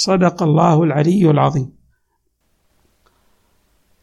صدق الله العلي العظيم.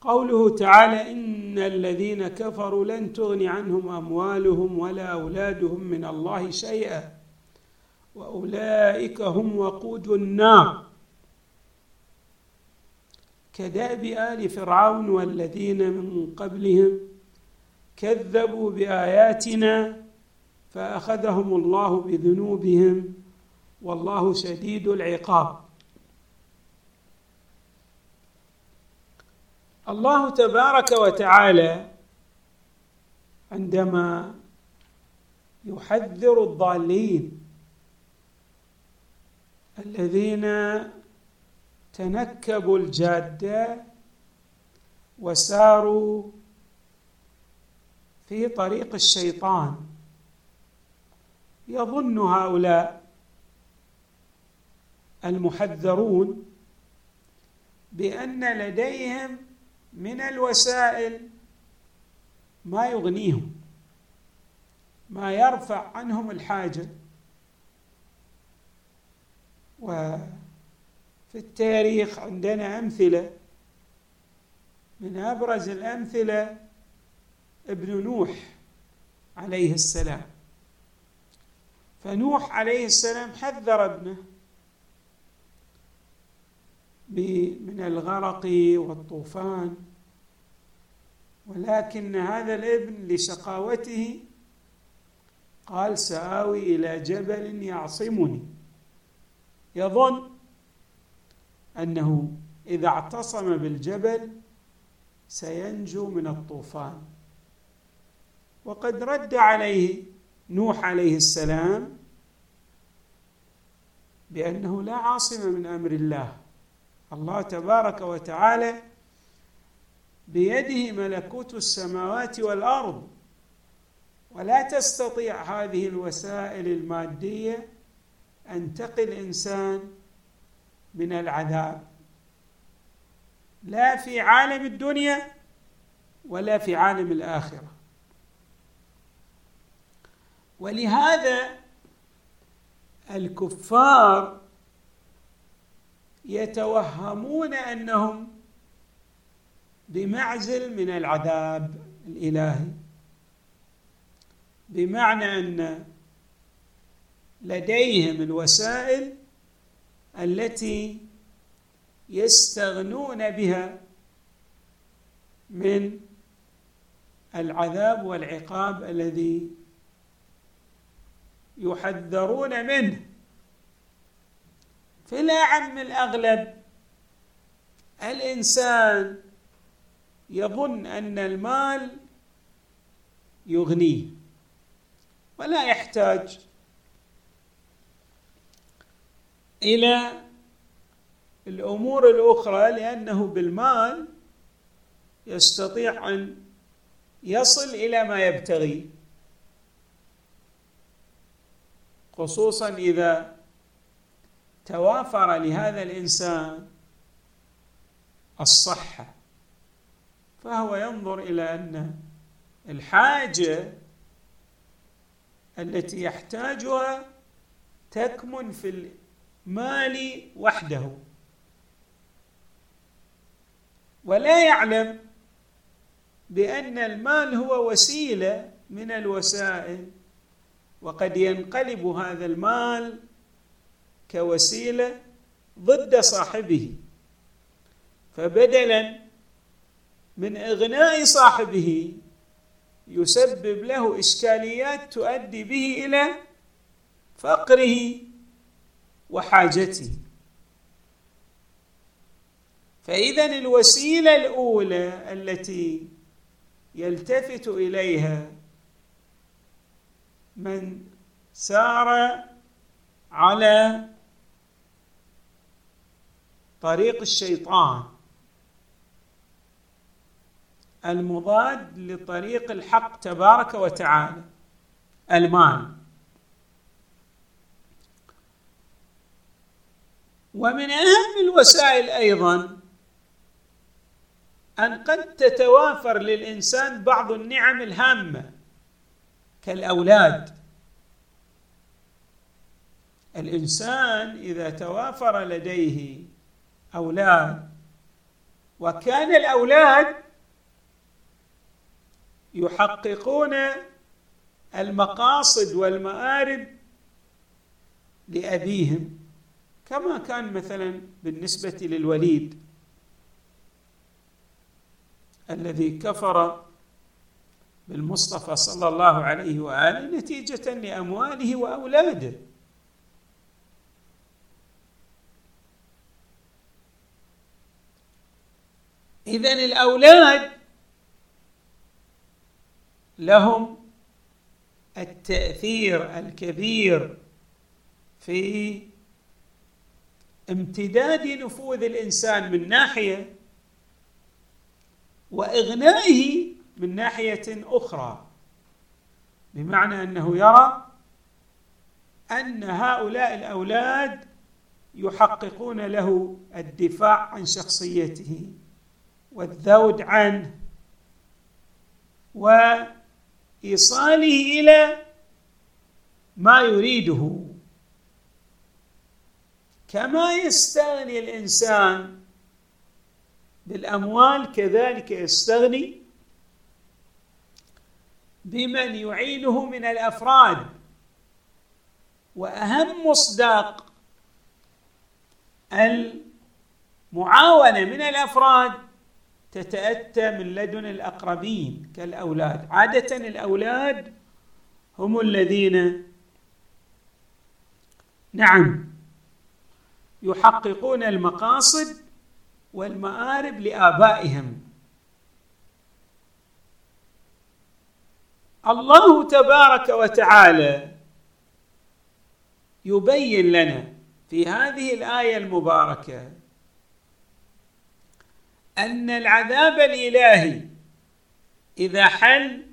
قوله تعالى إن الذين كفروا لن تغني عنهم أموالهم ولا أولادهم من الله شيئا وأولئك هم وقود النار. كداب آل فرعون والذين من قبلهم كذبوا بآياتنا فأخذهم الله بذنوبهم والله شديد العقاب. الله تبارك وتعالى عندما يحذر الضالين الذين تنكبوا الجادة وساروا في طريق الشيطان يظن هؤلاء المحذرون بأن لديهم من الوسائل ما يغنيهم ما يرفع عنهم الحاجة. وفي التاريخ عندنا أمثلة من أبرز الأمثلة ابن نوح عليه السلام. فنوح عليه السلام حذر ابنه من الغرق والطوفان. ولكن هذا الابن لشقاوته قال سآوي إلى جبل يعصمني. يظن أنه إذا اعتصم بالجبل سينجو من الطوفان. وقد رد عليه نوح عليه السلام بأنه لا عاصم من أمر الله. الله تبارك وتعالى بيده ملكوت السماوات والأرض. ولا تستطيع هذه الوسائل المادية أن تقي الإنسان من العذاب. لا في عالم الدنيا ولا في عالم الآخرة. ولهذا الكفار يتوهمون أنهم بمعزل من العذاب الإلهي. بمعنى أن لديهم الوسائل التي يستغنون بها من العذاب والعقاب الذي يحذرون منه. في الأعم الأغلب. الإنسان يظن أن المال يغنيه ولا يحتاج إلى الأمور الأخرى لأنه بالمال يستطيع أن يصل إلى ما يبتغي خصوصا إذا توافر لهذا الإنسان الصحة فهو ينظر إلى أن الحاجة التي يحتاجها تكمن في المال وحده. ولا يعلم بأن المال هو وسيلة من الوسائل وقد ينقلب هذا المال كوسيلة ضد صاحبه. فبدلا من إغناء صاحبه يسبب له إشكاليات تؤدي به إلى فقره وحاجته. فاذا الوسيلة الأولى التي يلتفت إليها من سار على طريق الشيطان. المضاد لطريق الحق تبارك وتعالى المال. ومن أهم الوسائل أيضا أن قد تتوافر للإنسان بعض النعم الهامة كالأولاد. الإنسان إذا توافر لديه أولاد. وكان الأولاد يحققون المقاصد والمآرب لأبيهم كما كان مثلا بالنسبة للوليد الذي كفر بالمصطفى صلى الله عليه وآله نتيجة لأمواله وأولاده. اذا الأولاد لهم التأثير الكبير في امتداد نفوذ الإنسان من ناحية وإغنائه من ناحية أخرى. بمعنى أنه يرى أن هؤلاء الأولاد يحققون له الدفاع عن شخصيته. والذود عنه وإيصاله إلى ما يريده. كما يستغني الإنسان بالأموال كذلك يستغني بمن يعينه من الأفراد. وأهم مصداق المعاونة من الأفراد تتأتى من لدن الأقربين كالأولاد. عادة الأولاد هم الذين نعم يحققون المقاصد والمآرب لآبائهم. الله تبارك وتعالى يبين لنا في هذه الآية المباركة أن العذاب الإلهي إذا حل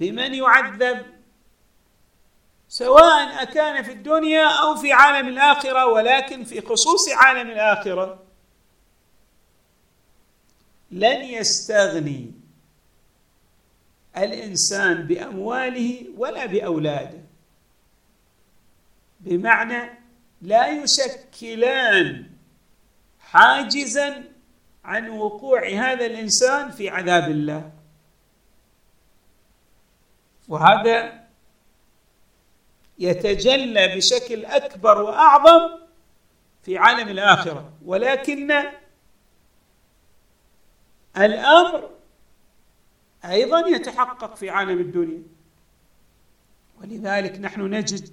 بمن يعذب سواء أكان في الدنيا أو في عالم الآخرة ولكن في خصوص عالم الآخرة لن يستغني الإنسان بأمواله ولا بأولاده. بمعنى لا يشكلان حاجزا عن وقوع هذا الإنسان في عذاب الله. وهذا يتجلى بشكل أكبر وأعظم في عالم الآخرة. ولكن الأمر أيضا يتحقق في عالم الدنيا. ولذلك نحن نجد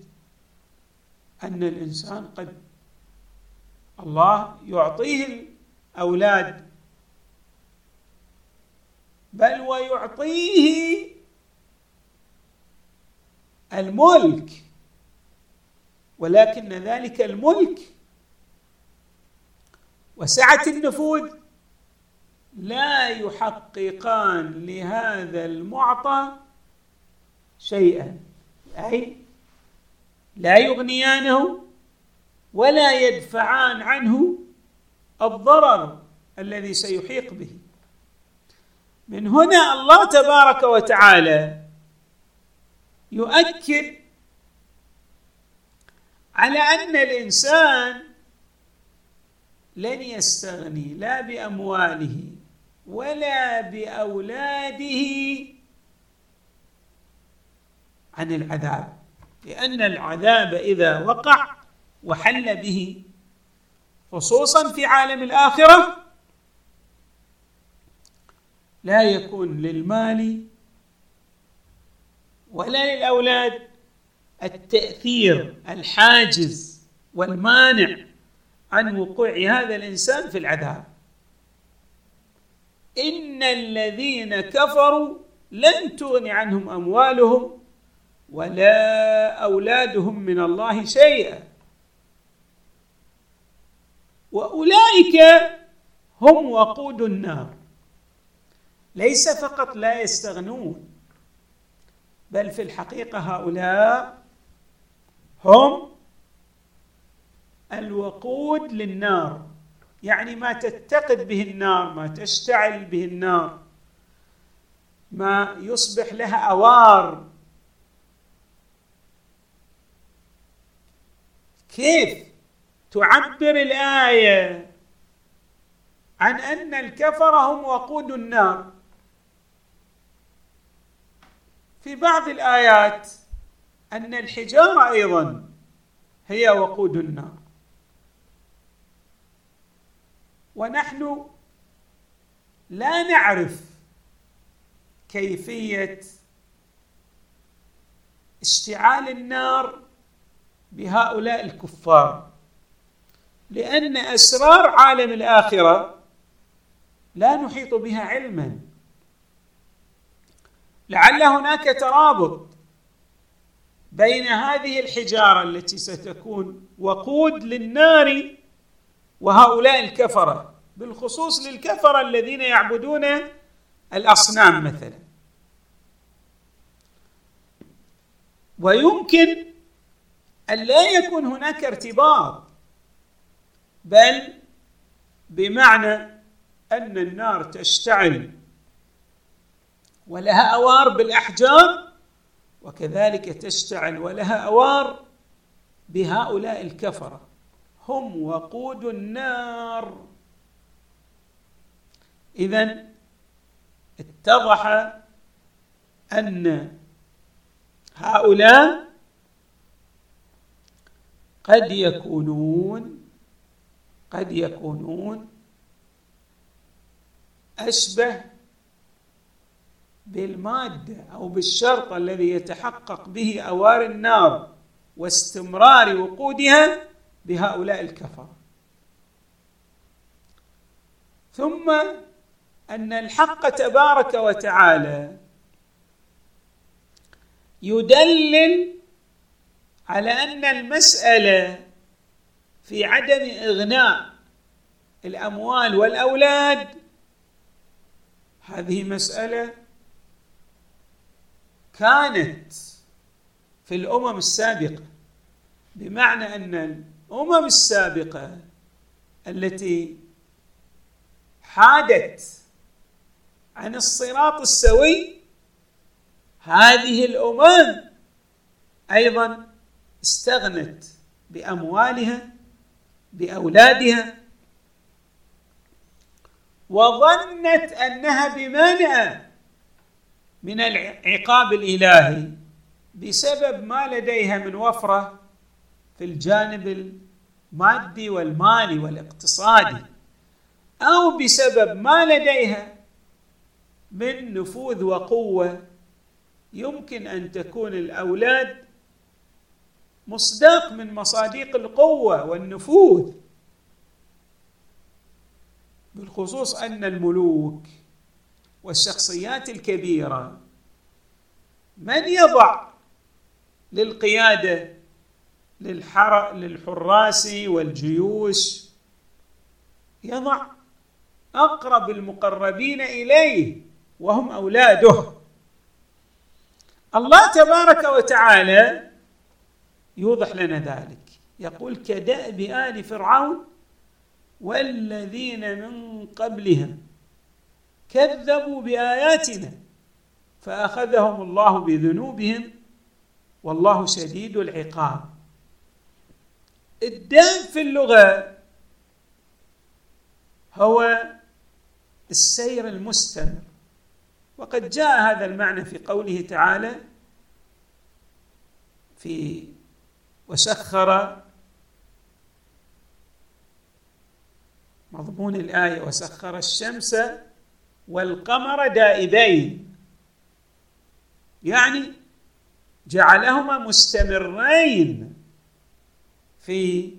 أن الإنسان قد الله يعطيه الأولاد. بل ويعطيه الملك. ولكن ذلك الملك وسعة النفوذ لا يحققان لهذا المعطى شيئا. أي لا يغنيانه ولا يدفعان عنه الضرر الذي سيحيق به. من هنا الله تبارك وتعالى يؤكد على أن الإنسان لن يستغني لا بأمواله ولا بأولاده عن العذاب لأن العذاب إذا وقع وحل به خصوصا في عالم الآخرة لا يكون للمال ولا للأولاد التأثير الحاجز والمانع عن وقوع هذا الإنسان في العذاب. إن الذين كفروا لن تغني عنهم أموالهم ولا أولادهم من الله شيئا. وأولئك هم وقود النار. ليس فقط لا يستغنون بل في الحقيقة هؤلاء هم الوقود للنار. يعني ما تتقد به النار ما تشتعل به النار ما يصبح لها أوار. كيف؟ تعبر الآية عن أن الكفر هم وقود النار. في بعض الآيات أن الحجارة أيضا هي وقود النار. ونحن لا نعرف كيفية اشتعال النار بهؤلاء الكفار. لأن أسرار عالم الآخرة لا نحيط بها علما. لعل هناك ترابط بين هذه الحجارة التي ستكون وقود للنار وهؤلاء الكفرة بالخصوص للكفرة الذين يعبدون الأصنام مثلا. ويمكن أن لا يكون هناك ارتباط بل بمعنى أن النار تشتعل ولها أوار بالأحجار وكذلك تشتعل ولها أوار بهؤلاء الكفرة. هم وقود النار. اذا اتضح أن هؤلاء قد يكونون قد يكونون أشبه بالمادة أو بالشرط الذي يتحقق به أوار النار واستمرار وقودها بهؤلاء الكفر ثم أن الحق تبارك وتعالى يدلل على أن المسألة في عدم إغناء الأموال والأولاد. هذه مسألة كانت في الأمم السابقة بمعنى أن الأمم السابقة التي حادت عن الصراط السوي هذه الأمم أيضا استغنت بأموالها بأولادها. وظنت أنها بمانع من العقاب الإلهي بسبب ما لديها من وفرة في الجانب المادي والمالي والاقتصادي أو بسبب ما لديها من نفوذ وقوة يمكن أن تكون الأولاد مصداق من مصاديق القوة والنفوذ. بالخصوص أن الملوك والشخصيات الكبيرة من يضع للقيادة للحر للحراس والجيوش يضع أقرب المقربين إليه وهم أولاده. الله تبارك وتعالى يوضح لنا ذلك. يقول كدأب آل فرعون والذين من قبلهم كذبوا بآياتنا فأخذهم الله بذنوبهم والله شديد العقاب. الدام في اللغة هو السير المستمر. وقد جاء هذا المعنى في قوله تعالى في وسخر مضمون الآية وسخر الشمس والقمر دائبين. يعني جعلهما مستمرين في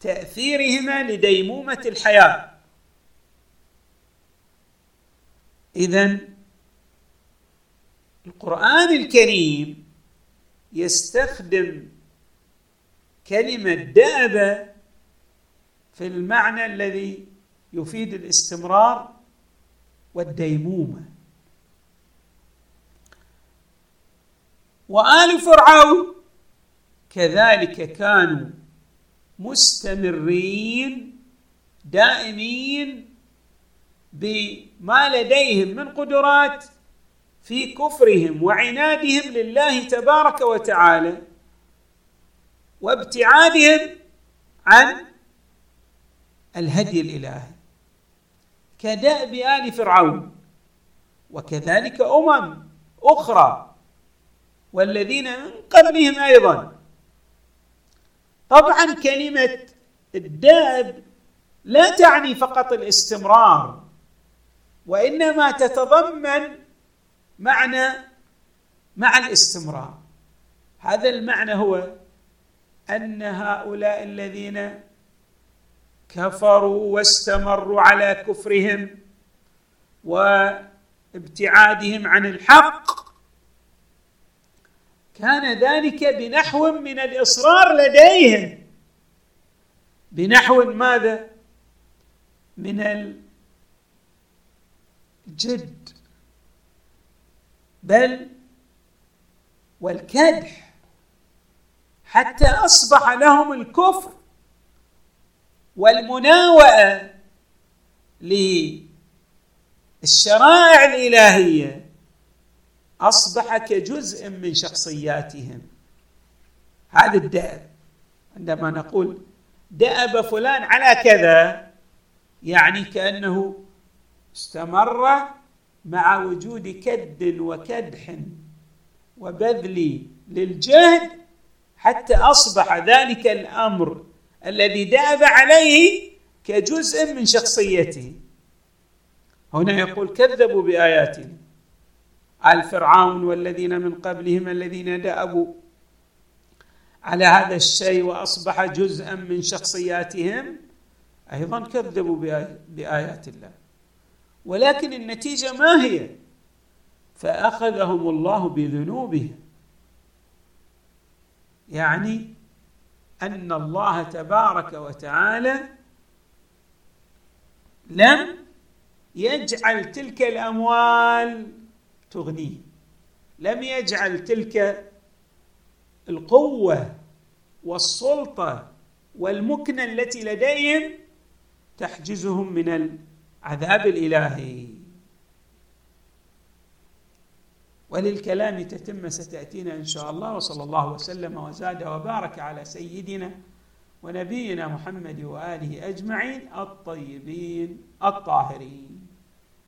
تأثيرهما لديمومة الحياة. اذا القرآن الكريم يستخدم كلمة داب في المعنى الذي يفيد الاستمرار والديمومة. وآل فرعون كذلك كانوا مستمرين دائمين بما لديهم من قدرات في كفرهم وعنادهم لله تبارك وتعالى وابتعادهم عن الهدي الإلهي. كدأب آل فرعون وكذلك أمم أخرى والذين من قبلهم أيضا. طبعا كلمة الدأب لا تعني فقط الاستمرار وإنما تتضمن معنى مع الاستمرار. هذا المعنى هو أن هؤلاء الذين كفروا واستمروا على كفرهم وابتعادهم عن الحق كان ذلك بنحو من الإصرار لديهم. بنحو ماذا؟ من الجد. بل والكدح. حتى أصبح لهم الكفر والمناوئة للشرائع الإلهية أصبح كجزء من شخصياتهم. هذا الدأب عندما نقول دأب فلان على كذا يعني كأنه استمر مع وجود كد وكدح وبذل للجهد حتى أصبح ذلك الأمر الذي دأب عليه كجزء من شخصيته. هنا يقول كذبوا بآياتنا. آل فرعون والذين من قبلهم الذين دأبوا على هذا الشيء وأصبح جزءا من شخصياتهم أيضا كذبوا بآيات الله. ولكن النتيجة ما هي؟ فأخذهم الله بذنوبهم. يعني أن الله تبارك وتعالى لم يجعل تلك الأموال تغنيه لم يجعل تلك القوة والسلطة والمكنة التي لديهم تحجزهم من العذاب الالهي وللكلام تتم ستأتينا إن شاء الله. وصلى الله وسلم وزاد وبارك على سيدنا ونبينا محمد وآله أجمعين الطيبين الطاهرين.